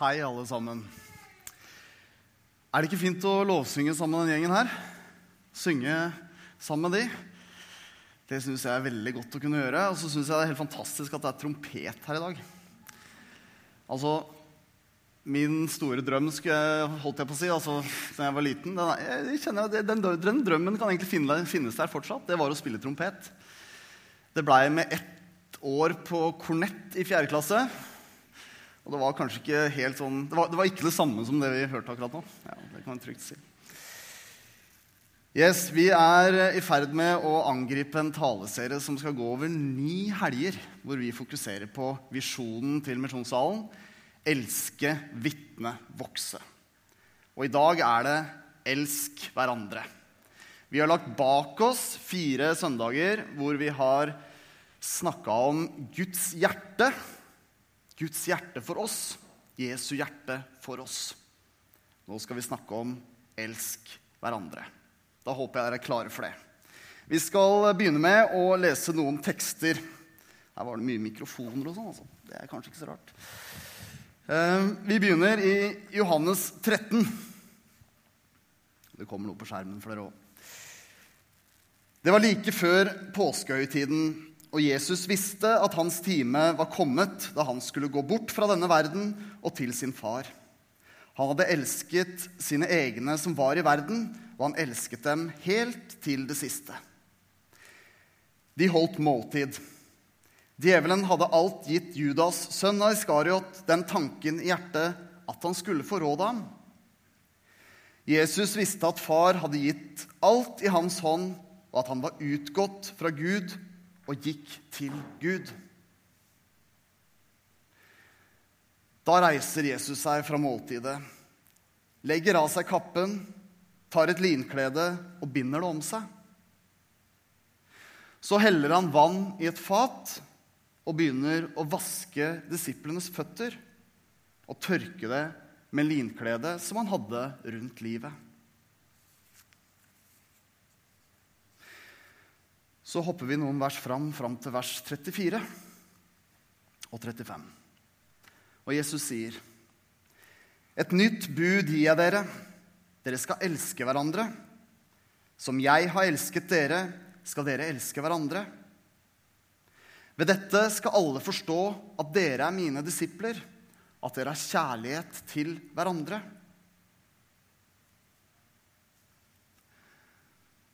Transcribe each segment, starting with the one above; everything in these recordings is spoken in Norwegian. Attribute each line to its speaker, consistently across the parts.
Speaker 1: Hei, alle sammen. Er det ikke fint å lovsynge sammen med den gjengen her? Synge sammen med de? Det syns jeg er veldig godt å kunne gjøre. Og så syns jeg det er helt fantastisk at det er trompet her i dag. Altså, min store drøm, holdt jeg på å si, altså, da jeg var liten den, jeg kjenner, den, den, drømmen kan egentlig finnes der fortsatt. Det var å spille trompet. Det blei med ett år på kornett i fjerde klasse. Og det var kanskje ikke helt sånn det var, det var, ikke det samme som det vi hørte akkurat nå. Ja, det kan man trygt si. Yes, Vi er i ferd med å angripe en taleserie som skal gå over ni helger, hvor vi fokuserer på visjonen til Misjonssalen elske, vitne, vokse. Og i dag er det elsk hverandre. Vi har lagt bak oss fire søndager hvor vi har snakka om Guds hjerte Guds hjerte for oss, Jesu hjerte for oss. Nå skal vi snakke om elsk hverandre. Da håper jeg dere er klare for det. Vi skal begynne med å lese noen tekster. Her var det mye mikrofoner og sånn. Altså. Det er kanskje ikke så rart. Eh, vi begynner i Johannes 13. Det kommer noe på skjermen for dere òg. Det var like før påskehøytiden og Jesus visste at hans time var kommet da han skulle gå bort fra denne verden og til sin far. Han hadde elsket sine egne som var i verden, og han elsket dem helt til det siste. De holdt måltid. Djevelen hadde alt gitt Judas, sønn Iskariot, den tanken i hjertet at han skulle forråde ham. Jesus visste at far hadde gitt alt i hans hånd, og at han var utgått fra Gud og gikk til Gud. Da reiser Jesus seg fra måltidet, legger av seg kappen, tar et linklede og binder det om seg. Så heller han vann i et fat og begynner å vaske disiplenes føtter og tørke det med linkledet som han hadde rundt livet. Så hopper vi noen vers fram, fram til vers 34 og 35. Og Jesus sier, Et nytt bud gir jeg dere. Dere skal elske hverandre. Som jeg har elsket dere, skal dere elske hverandre. Ved dette skal alle forstå at dere er mine disipler, at dere har kjærlighet til hverandre.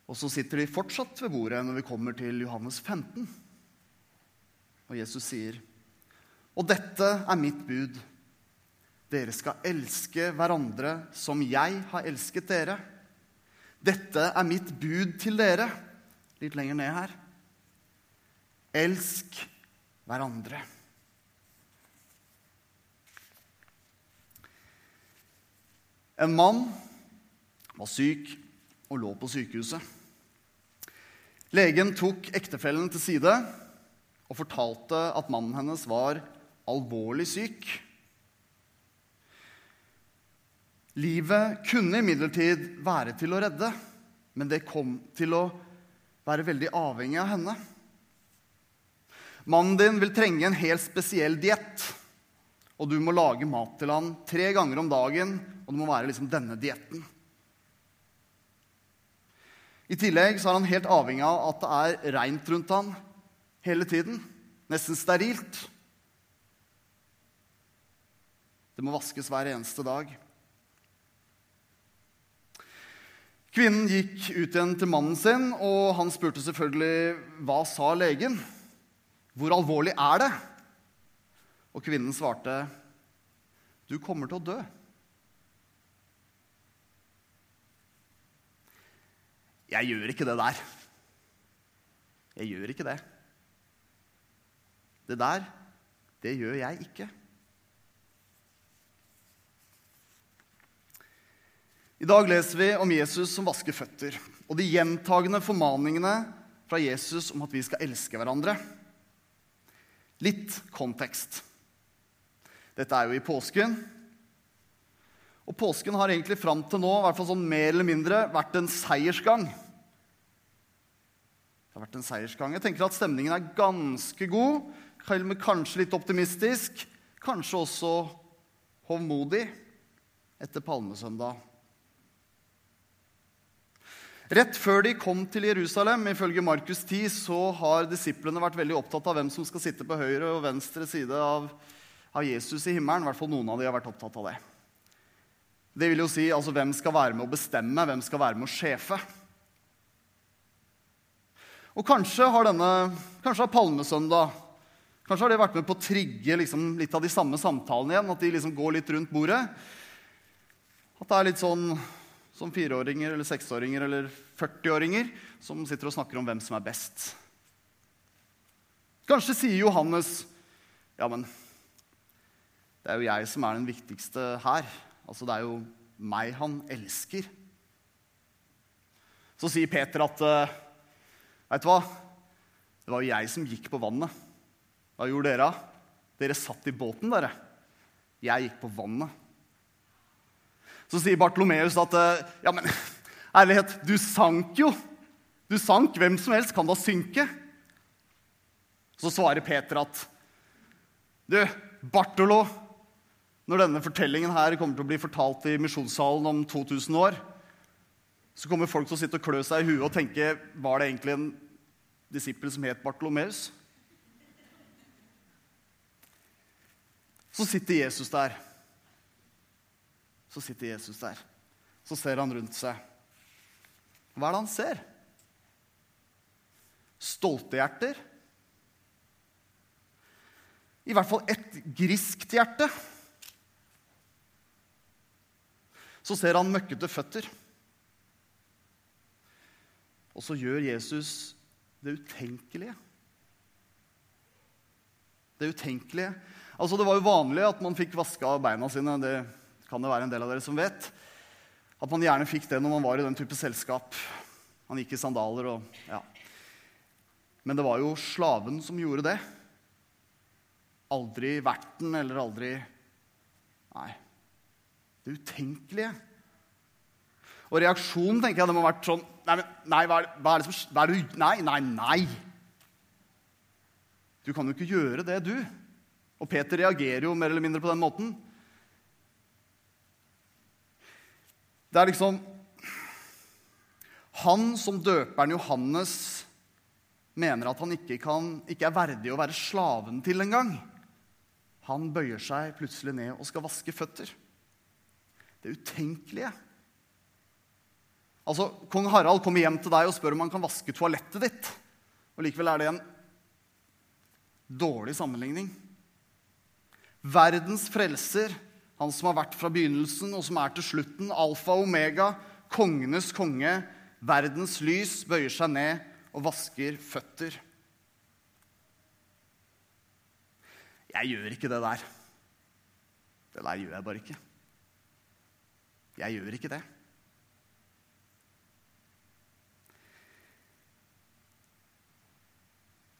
Speaker 1: Og så sitter de fortsatt ved bordet når vi kommer til Johannes 15. Og Jesus sier, Og dette er mitt bud. Dere skal elske hverandre som jeg har elsket dere. Dette er mitt bud til dere. Litt lenger ned her. Elsk hverandre. En mann var syk og lå på sykehuset. Legen tok ektefellen til side og fortalte at mannen hennes var alvorlig syk. Livet kunne imidlertid være til å redde, men det kom til å være veldig avhengig av henne. Mannen din vil trenge en helt spesiell diett, og du må lage mat til han tre ganger om dagen, og det må være liksom denne dietten. I tillegg så er han helt avhengig av at det er reint rundt han hele tiden. Nesten sterilt. Det må vaskes hver eneste dag. Kvinnen gikk ut igjen til mannen sin, og han spurte selvfølgelig hva sa legen. Hvor alvorlig er det? Og kvinnen svarte, du kommer til å dø. Jeg gjør ikke det der. Jeg gjør ikke det. Det der, det gjør jeg ikke. I dag leser vi om Jesus som vasker føtter, og de gjentagende formaningene fra Jesus om at vi skal elske hverandre. Litt kontekst. Dette er jo i påsken. Og påsken har egentlig fram til nå, i hvert fall sånn mer eller mindre, vært en seiersgang. Det har vært en seiersgang. Jeg tenker at stemningen er ganske god, kanskje litt optimistisk. Kanskje også hovmodig etter palmesøndag. Rett før de kom til Jerusalem, ifølge Markus 10, så har disiplene vært veldig opptatt av hvem som skal sitte på høyre og venstre side av, av Jesus i himmelen. I hvert fall noen av de har vært opptatt av det. Det vil jo si altså, hvem skal være med å bestemme, hvem skal være med å sjefe. Og kanskje har denne, kanskje har palmesøndag Kanskje har det vært med på å trigge liksom, litt av de samme samtalene igjen. At de liksom går litt rundt bordet. At det er litt sånn som fireåringer eller seksåringer eller 40-åringer som sitter og snakker om hvem som er best. Kanskje sier Johannes ja, men det er jo jeg som er den viktigste her. Altså, det er jo meg han elsker. Så sier Peter at Veit Vet du hva? Det var jo jeg som gikk på vannet. Hva gjorde dere? Dere satt i båten, dere. Jeg gikk på vannet. Så sier Bartolomeus at eh, ja, men ærlighet, du sank jo. Du sank. Hvem som helst kan da synke. Så svarer Peter at du, Bartolo, når denne fortellingen her kommer til å bli fortalt i misjonssalen om 2000 år, så kommer folk til å sitte og klø seg i huet og tenke var det egentlig en disippel som het Bartolomeus? Så sitter Jesus der. Så sitter Jesus der. Så ser han rundt seg. Hva er det han ser? Stolte hjerter. I hvert fall et griskt hjerte. Så ser han møkkete føtter. Og så gjør Jesus det utenkelige. Det utenkelige. Altså, det var jo vanlig at man fikk vaska beina sine. Det kan det være en del av dere som vet. At man gjerne fikk det når man var i den type selskap. Han gikk i sandaler og ja. Men det var jo slaven som gjorde det. Aldri verten eller aldri Nei. Det utenkelige. Og reaksjonen tenker jeg det må ha vært sånn Nei, nei, hva er, det som hva er det, Nei, nei, nei. Du kan jo ikke gjøre det, du. Og Peter reagerer jo mer eller mindre på den måten. Det er liksom Han som døperen Johannes mener at han ikke, kan, ikke er verdig å være slaven til engang. Han bøyer seg plutselig ned og skal vaske føtter. Det utenkelige. Altså, Kong Harald kommer hjem til deg og spør om han kan vaske toalettet ditt. Og Likevel er det en dårlig sammenligning. Verdens frelser, han som har vært fra begynnelsen og som er til slutten, alfa og omega, kongenes konge, verdens lys, bøyer seg ned og vasker føtter. Jeg gjør ikke det der. Det der gjør jeg bare ikke. Jeg gjør ikke det.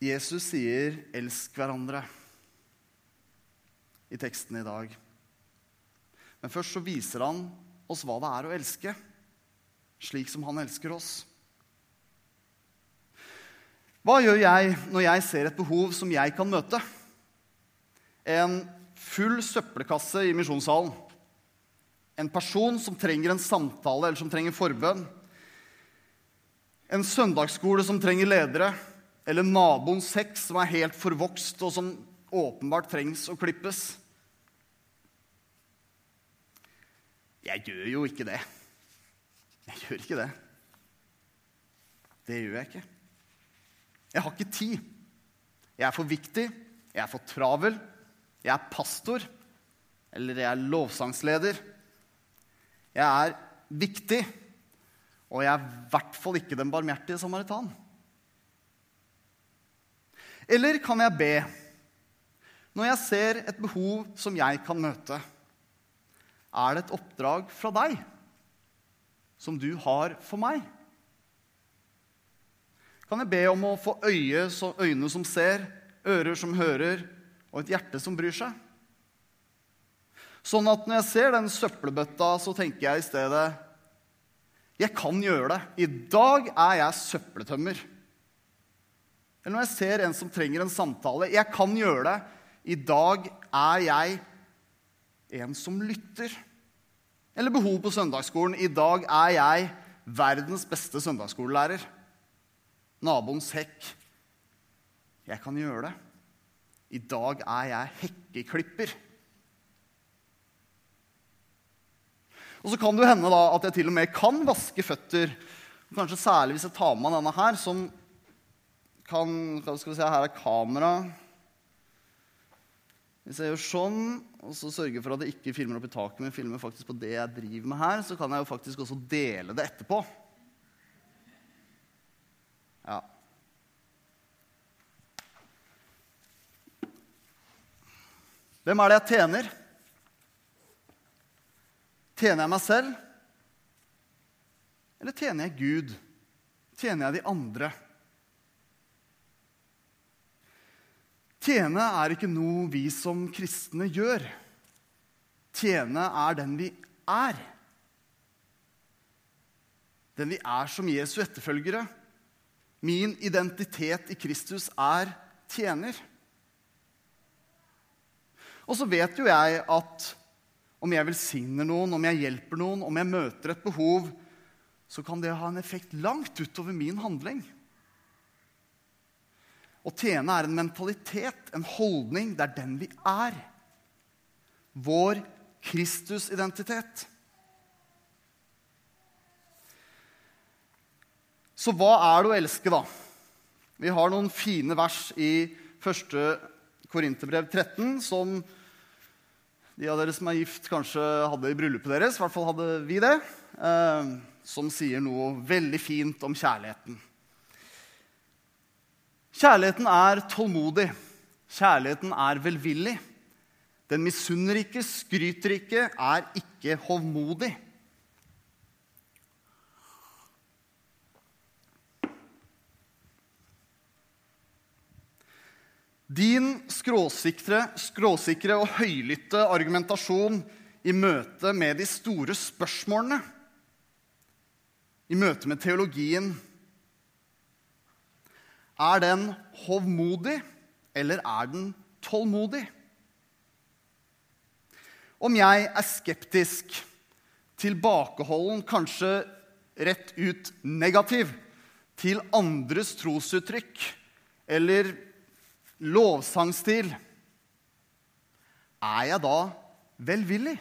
Speaker 1: Jesus sier 'elsk hverandre' i teksten i dag. Men først så viser han oss hva det er å elske, slik som han elsker oss. Hva gjør jeg når jeg ser et behov som jeg kan møte? En full søppelkasse i misjonssalen. En person som trenger en samtale eller som trenger forbønn. En søndagsskole som trenger ledere eller naboens hekk som er helt forvokst, og som åpenbart trengs å klippes. Jeg gjør jo ikke det. Jeg gjør ikke det. Det gjør jeg ikke. Jeg har ikke tid. Jeg er for viktig. Jeg er for travel. Jeg er pastor. Eller jeg er lovsangsleder. Jeg er viktig. Og jeg er i hvert fall ikke den barmhjertige samaritan. Eller kan jeg be når jeg ser et behov som jeg kan møte? Er det et oppdrag fra deg som du har for meg? Kan jeg be om å få øye, øyne som ser, ører som hører, og et hjerte som bryr seg? Sånn at når jeg ser den søppelbøtta, så tenker jeg i stedet Jeg kan gjøre det. I dag er jeg søppeltømmer. Eller når jeg ser en som trenger en samtale. Jeg kan gjøre det. I dag er jeg en som lytter. Eller behov på søndagsskolen. I dag er jeg verdens beste søndagsskolelærer. Naboens hekk. Jeg kan gjøre det. I dag er jeg hekkeklipper. Og så kan det hende da at jeg til og med kan vaske føtter. Kanskje særlig hvis jeg tar med denne her, som kan skal vi se, Her er kamera. Hvis jeg gjør sånn, og så sørger for at jeg ikke filmer opp i taket, men filmer faktisk på det jeg driver med her, så kan jeg jo faktisk også dele det etterpå. Ja. Hvem er det jeg tjener? Tjener jeg meg selv? Eller tjener jeg Gud? Tjener jeg de andre? Tjene er ikke noe vi som kristne gjør. Tjene er den vi er. Den vi er som Jesu etterfølgere. Min identitet i Kristus er tjener. Og så vet jo jeg at om jeg velsigner noen, om jeg hjelper noen, om jeg møter et behov, så kan det ha en effekt langt utover min handling. Å tjene er en mentalitet, en holdning. Det er den vi er. Vår Kristus-identitet. Så hva er det å elske, da? Vi har noen fine vers i 1. Korinterbrev 13 som de av dere som er gift, kanskje hadde i bryllupet deres. I hvert fall hadde vi det. Eh, som sier noe veldig fint om kjærligheten. Kjærligheten er tålmodig. Kjærligheten er velvillig. Den misunner ikke, skryter ikke, er ikke hovmodig. Din skråsikre, skråsikre og høylytte argumentasjon i møte med de store spørsmålene, i møte med teologien er den hovmodig, eller er den tålmodig? Om jeg er skeptisk, tilbakeholden, kanskje rett ut negativ til andres trosuttrykk eller lovsangstil, er jeg da velvillig?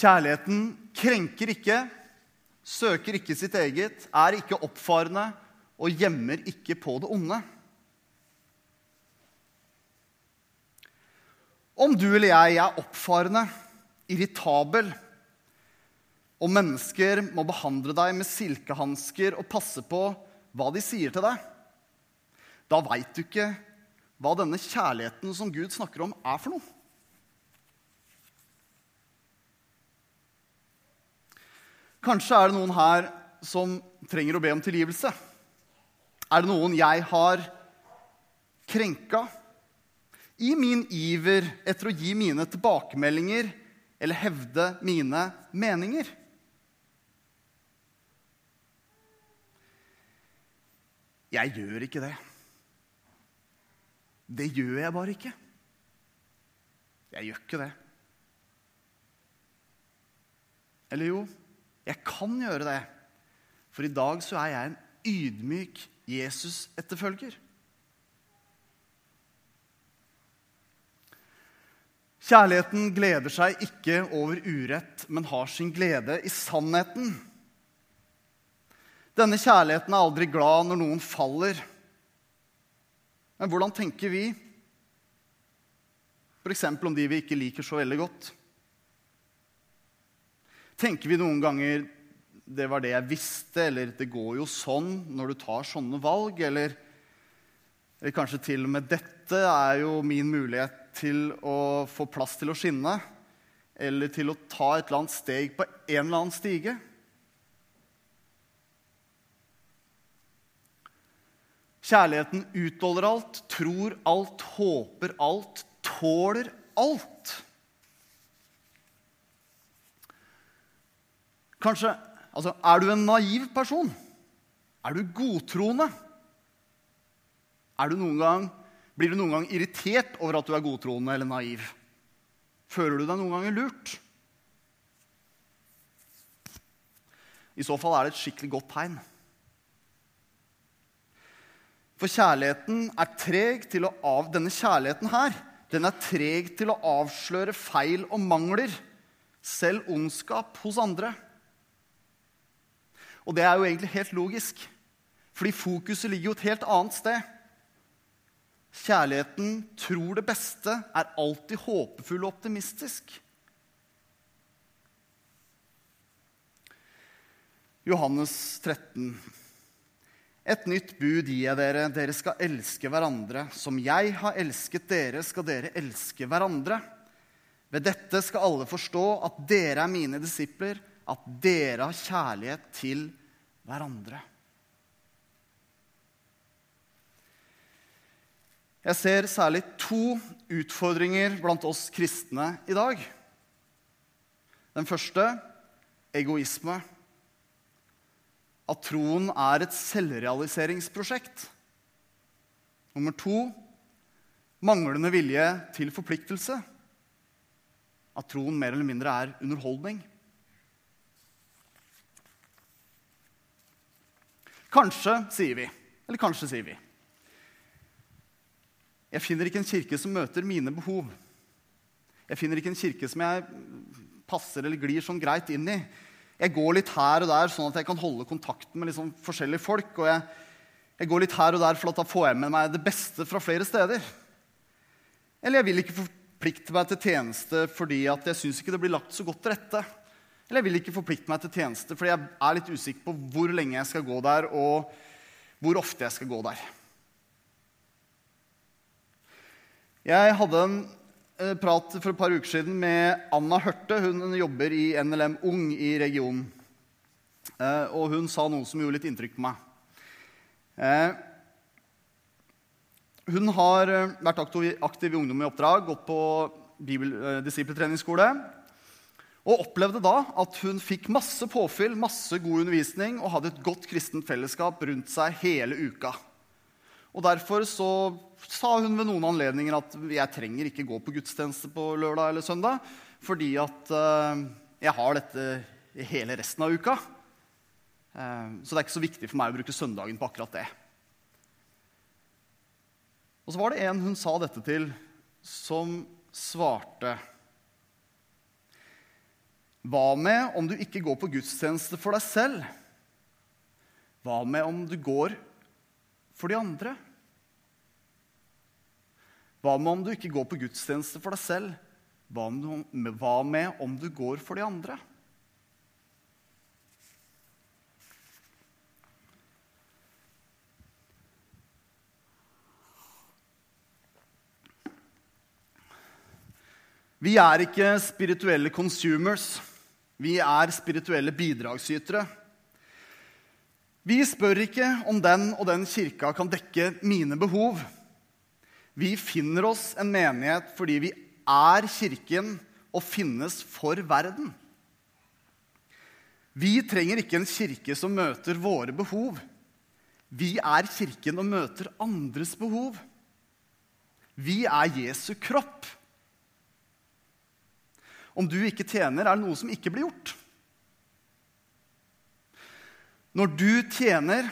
Speaker 1: Kjærligheten krenker ikke, søker ikke sitt eget, er ikke oppfarende og gjemmer ikke på det onde. Om du eller jeg er oppfarende, irritabel, og mennesker må behandle deg med silkehansker og passe på hva de sier til deg, da veit du ikke hva denne kjærligheten som Gud snakker om, er for noe. Kanskje er det noen her som trenger å be om tilgivelse. Er det noen jeg har krenka? I min iver etter å gi mine tilbakemeldinger eller hevde mine meninger. Jeg gjør ikke det. Det gjør jeg bare ikke. Jeg gjør ikke det. Eller jo, jeg kan gjøre det. For i dag så er jeg en ydmyk Jesus-etterfølger. Kjærligheten gleder seg ikke over urett, men har sin glede i sannheten. Denne kjærligheten er aldri glad når noen faller. Men hvordan tenker vi? F.eks. om de vi ikke liker så veldig godt. Tenker vi noen ganger 'det var det jeg visste', eller 'det går jo sånn når du tar sånne valg', eller, eller kanskje til og med 'dette er jo min mulighet til å få plass til å skinne', eller til å ta et eller annet steg på en eller annen stige? Kjærligheten utholder alt, tror alt, håper alt, tåler alt. Kanskje altså, Er du en naiv person? Er du godtroende? Er du noen gang Blir du noen gang irritert over at du er godtroende eller naiv? Føler du deg noen ganger lurt? I så fall er det et skikkelig godt tegn. For kjærligheten er treg til å av... Denne kjærligheten her, den er treg til å avsløre feil og mangler, selv ondskap hos andre. Og det er jo egentlig helt logisk, fordi fokuset ligger jo et helt annet sted. Kjærligheten tror det beste, er alltid håpefull og optimistisk. Johannes 13. Et nytt bud gir jeg dere. Dere skal elske hverandre. Som jeg har elsket dere, skal dere elske hverandre. Ved dette skal alle forstå at dere er mine disipler, at dere har kjærlighet til hverandre. Jeg ser særlig to utfordringer blant oss kristne i dag. Den første egoisme. At troen er et selvrealiseringsprosjekt. Nummer to manglende vilje til forpliktelse. At troen mer eller mindre er underholdning. Kanskje, sier vi. Eller kanskje, sier vi. Jeg finner ikke en kirke som møter mine behov. Jeg finner ikke en kirke som jeg passer eller glir sånn greit inn i. Jeg går litt her og der sånn at jeg kan holde kontakten med liksom forskjellige folk. Og jeg, jeg, går litt her og der for da får jeg med meg det beste fra flere steder. Eller jeg vil ikke forplikte meg til tjeneste fordi jeg syns ikke det blir lagt så godt til rette. Eller jeg vil ikke forplikte meg til tjeneste fordi jeg er litt usikker på hvor lenge jeg skal gå der, og hvor ofte jeg skal gå der. Jeg hadde en prat for et par uker siden med Anna Hørte. Hun jobber i NLM Ung i regionen. Eh, og hun sa noe som gjorde litt inntrykk på meg. Eh, hun har vært aktiv i Ungdom i oppdrag, gått på disipletreningsskole. Og opplevde da at hun fikk masse påfyll, masse god undervisning og hadde et godt kristent fellesskap rundt seg hele uka. Og Derfor så sa hun ved noen anledninger at jeg trenger ikke gå på gudstjeneste på lørdag eller søndag, fordi at uh, jeg har dette hele resten av uka. Uh, så det er ikke så viktig for meg å bruke søndagen på akkurat det. Og så var det en hun sa dette til, som svarte Hva med om du ikke går på gudstjeneste for deg selv? Hva med om du går for de andre? Hva med om du ikke går på gudstjeneste for deg selv? Hva med om du går for de andre? Vi er ikke spirituelle consumers. Vi er spirituelle bidragsytere. Vi spør ikke om den og den kirka kan dekke mine behov. Vi finner oss en menighet fordi vi er kirken og finnes for verden. Vi trenger ikke en kirke som møter våre behov. Vi er kirken og møter andres behov. Vi er Jesu kropp. Om du ikke tjener, er det noe som ikke blir gjort. Når du tjener,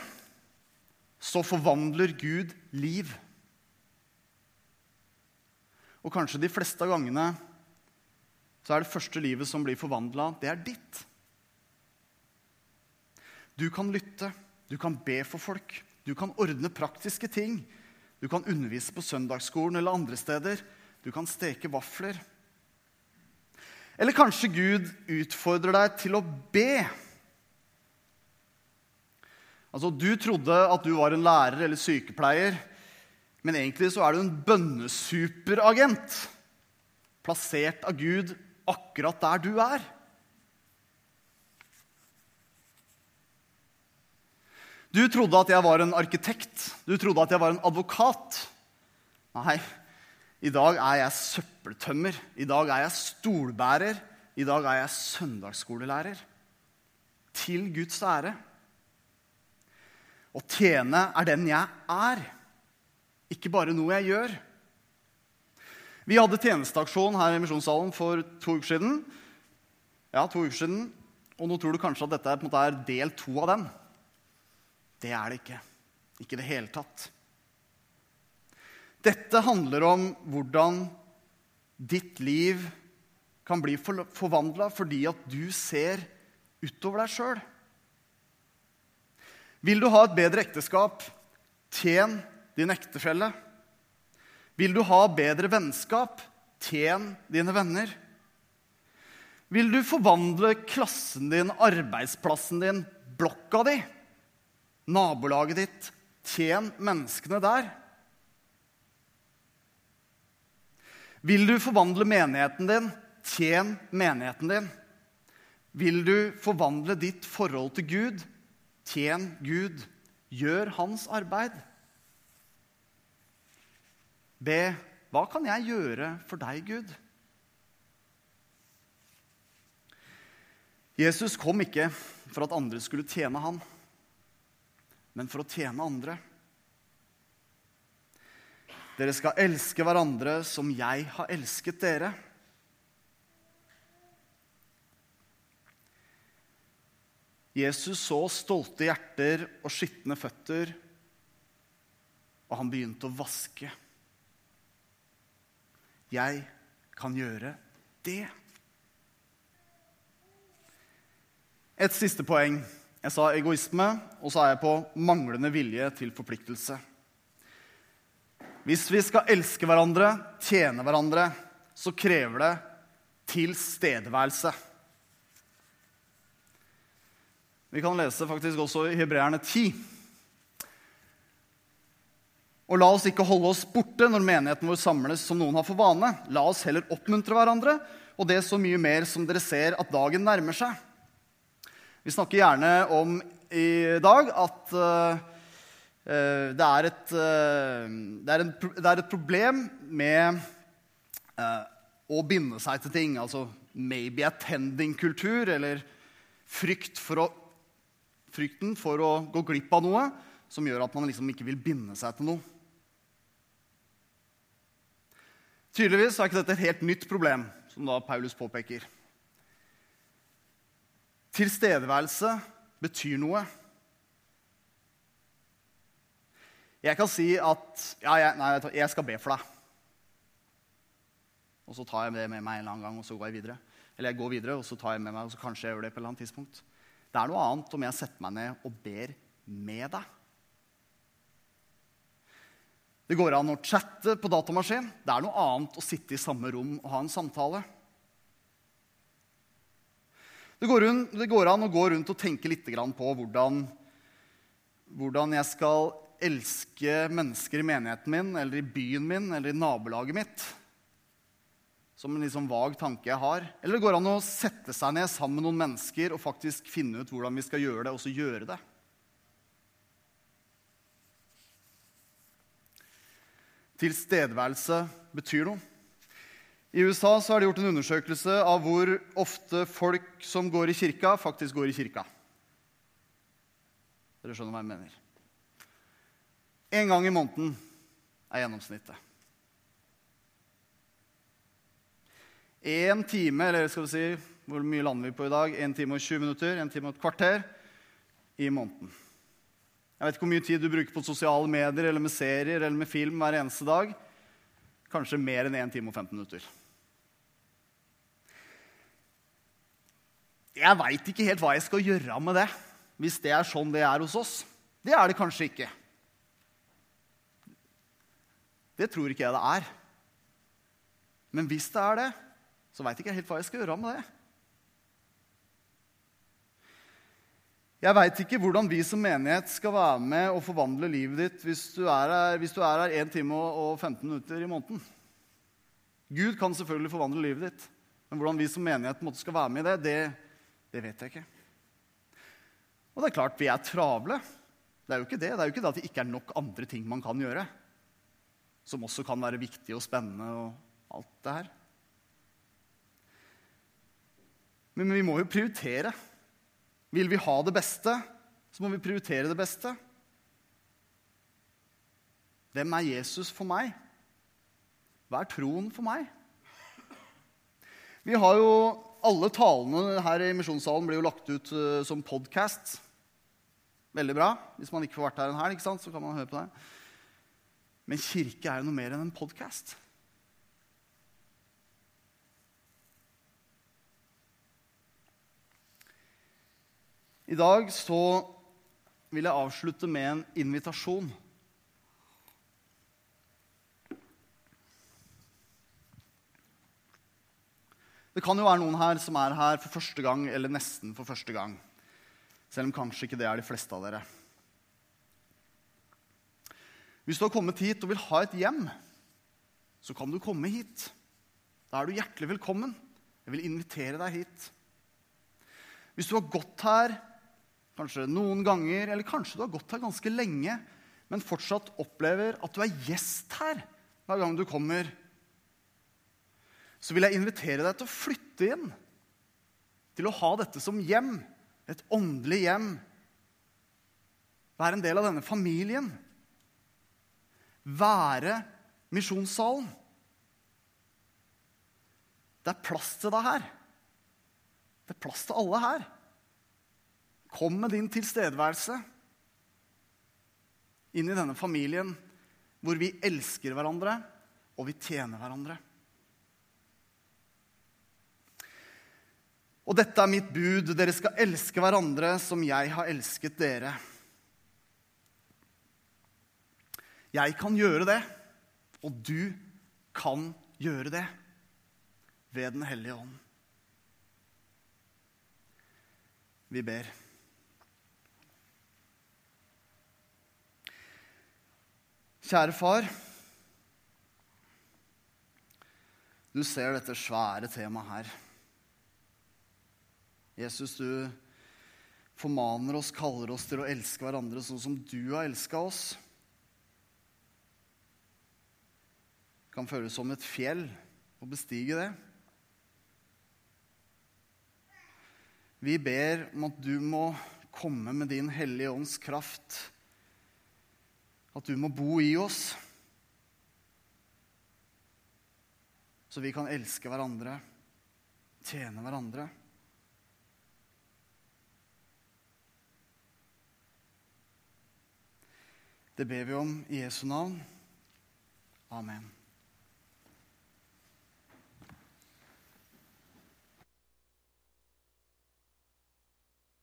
Speaker 1: så forvandler Gud liv. Og kanskje de fleste av gangene så er det første livet som blir forvandla, det er ditt. Du kan lytte, du kan be for folk, du kan ordne praktiske ting. Du kan undervise på søndagsskolen eller andre steder. Du kan steke vafler. Eller kanskje Gud utfordrer deg til å be. Altså, Du trodde at du var en lærer eller sykepleier, men egentlig så er du en bønnesuperagent. Plassert av Gud akkurat der du er. Du trodde at jeg var en arkitekt. Du trodde at jeg var en advokat. Nei, i dag er jeg søppeltømmer. I dag er jeg stolbærer. I dag er jeg søndagsskolelærer. Til Guds ære. Å tjene er den jeg er, ikke bare noe jeg gjør. Vi hadde tjenesteaksjon her i Misjonssalen for to uker siden. Ja, to uker siden. Og nå tror du kanskje at dette er, måte, er del to av den. Det er det ikke. Ikke i det hele tatt. Dette handler om hvordan ditt liv kan bli forvandla fordi at du ser utover deg sjøl. Vil du ha et bedre ekteskap, tjen din ektefelle. Vil du ha bedre vennskap? Tjen dine venner. Vil du forvandle klassen din, arbeidsplassen din, blokka di, nabolaget ditt? Tjen menneskene der. Vil du forvandle menigheten din? Tjen menigheten din. Vil du forvandle ditt forhold til Gud? Tjen Gud. Gjør hans arbeid. Be hva kan jeg gjøre for deg, Gud? Jesus kom ikke for at andre skulle tjene han, men for å tjene andre. Dere skal elske hverandre som jeg har elsket dere. Jesus så stolte hjerter og skitne føtter, og han begynte å vaske. Jeg kan gjøre det. Et siste poeng. Jeg sa egoisme, og så er jeg på manglende vilje til forpliktelse. Hvis vi skal elske hverandre, tjene hverandre, så krever det tilstedeværelse. Vi kan lese faktisk også i Hebreerne 10. Og la oss ikke holde oss borte når menigheten vår samles som noen har for vane. La oss heller oppmuntre hverandre, og det så mye mer som dere ser at dagen nærmer seg. Vi snakker gjerne om i dag at uh, det, er et, uh, det, er en, det, er et, problem med uh, å binde seg til ting. Altså maybe attending-kultur, eller frykt for å, frykten for å gå glipp av noe som gjør at man liksom ikke vil binde seg til noe. Tydeligvis er ikke dette et helt nytt problem, som da Paulus påpeker. Tilstedeværelse betyr noe. Jeg kan si at ja, jeg, nei, jeg skal be for deg. Og så tar jeg det med meg en eller annen gang, og så går jeg videre. Eller jeg går videre, og så tar jeg med meg, og så kanskje jeg gjør det på et eller annet tidspunkt. Det er noe annet om jeg setter meg ned og ber med deg. Det går an å chatte på datamaskin. Det er noe annet å sitte i samme rom og ha en samtale. Det går, rundt, det går an å gå rundt og tenke litt på hvordan, hvordan jeg skal elske mennesker i menigheten min eller i byen min eller i nabolaget mitt. Som en liksom vag tanke jeg har. Eller det går an å sette seg ned sammen med noen mennesker og faktisk finne ut hvordan vi skal gjøre det, og så gjøre det. tilstedeværelse betyr noe. I USA så har de gjort en undersøkelse av hvor ofte folk som går i kirka, faktisk går i kirka. Dere skjønner hva jeg mener. En gang i måneden er gjennomsnittet. Én time, eller skal vi si hvor mye lander vi på i dag? Én time og 20 minutter, en time og et kvarter i måneden. Jeg vet ikke hvor mye tid du bruker på sosiale medier eller med serier eller med film hver eneste dag. Kanskje mer enn 1 time og 15 minutter. Jeg veit ikke helt hva jeg skal gjøre med det, hvis det er sånn det er hos oss. Det er det kanskje ikke. Det tror ikke jeg det er. Men hvis det er det, så veit ikke jeg helt hva jeg skal gjøre med det. Jeg veit ikke hvordan vi som menighet skal være med og forvandle livet ditt hvis du er her, hvis er her 1 time og 15 minutter i måneden. Gud kan selvfølgelig forvandle livet ditt, men hvordan vi som menighet skal være med i det, det, det vet jeg ikke. Og det er klart, vi er travle. Det er jo ikke det. Det er jo ikke det at det ikke er nok andre ting man kan gjøre, som også kan være viktig og spennende og alt det her. Men vi må jo prioritere. Vil vi ha det beste, så må vi prioritere det beste. Hvem er Jesus for meg? Hva er troen for meg? Vi har jo Alle talene her i misjonssalen blir jo lagt ut uh, som podkast. Veldig bra. Hvis man ikke får vært her en helg, så kan man høre på det. Men kirke er jo noe mer enn en podkast. I dag så vil jeg avslutte med en invitasjon. Det kan jo være noen her som er her for første gang eller nesten for første gang. Selv om kanskje ikke det er de fleste av dere. Hvis du har kommet hit og vil ha et hjem, så kan du komme hit. Da er du hjertelig velkommen. Jeg vil invitere deg hit. Hvis du har gått her kanskje noen ganger, eller kanskje du har gått her ganske lenge, men fortsatt opplever at du er gjest her hver gang du kommer, så vil jeg invitere deg til å flytte inn. Til å ha dette som hjem. Et åndelig hjem. Være en del av denne familien. Være misjonssalen. Det er plass til deg her. Det er plass til alle her. Kom med din tilstedeværelse inn i denne familien hvor vi elsker hverandre og vi tjener hverandre. Og dette er mitt bud. Dere skal elske hverandre som jeg har elsket dere. Jeg kan gjøre det, og du kan gjøre det ved Den hellige ånd. Vi ber. Kjære far. Du ser dette svære temaet her. Jesus, du formaner oss, kaller oss til å elske hverandre sånn som du har elska oss. Det kan føles som et fjell å bestige det. Vi ber om at du må komme med din Hellige Ånds kraft. At du må bo i oss. Så vi kan elske hverandre, tjene hverandre. Det ber vi om i Jesu navn. Amen.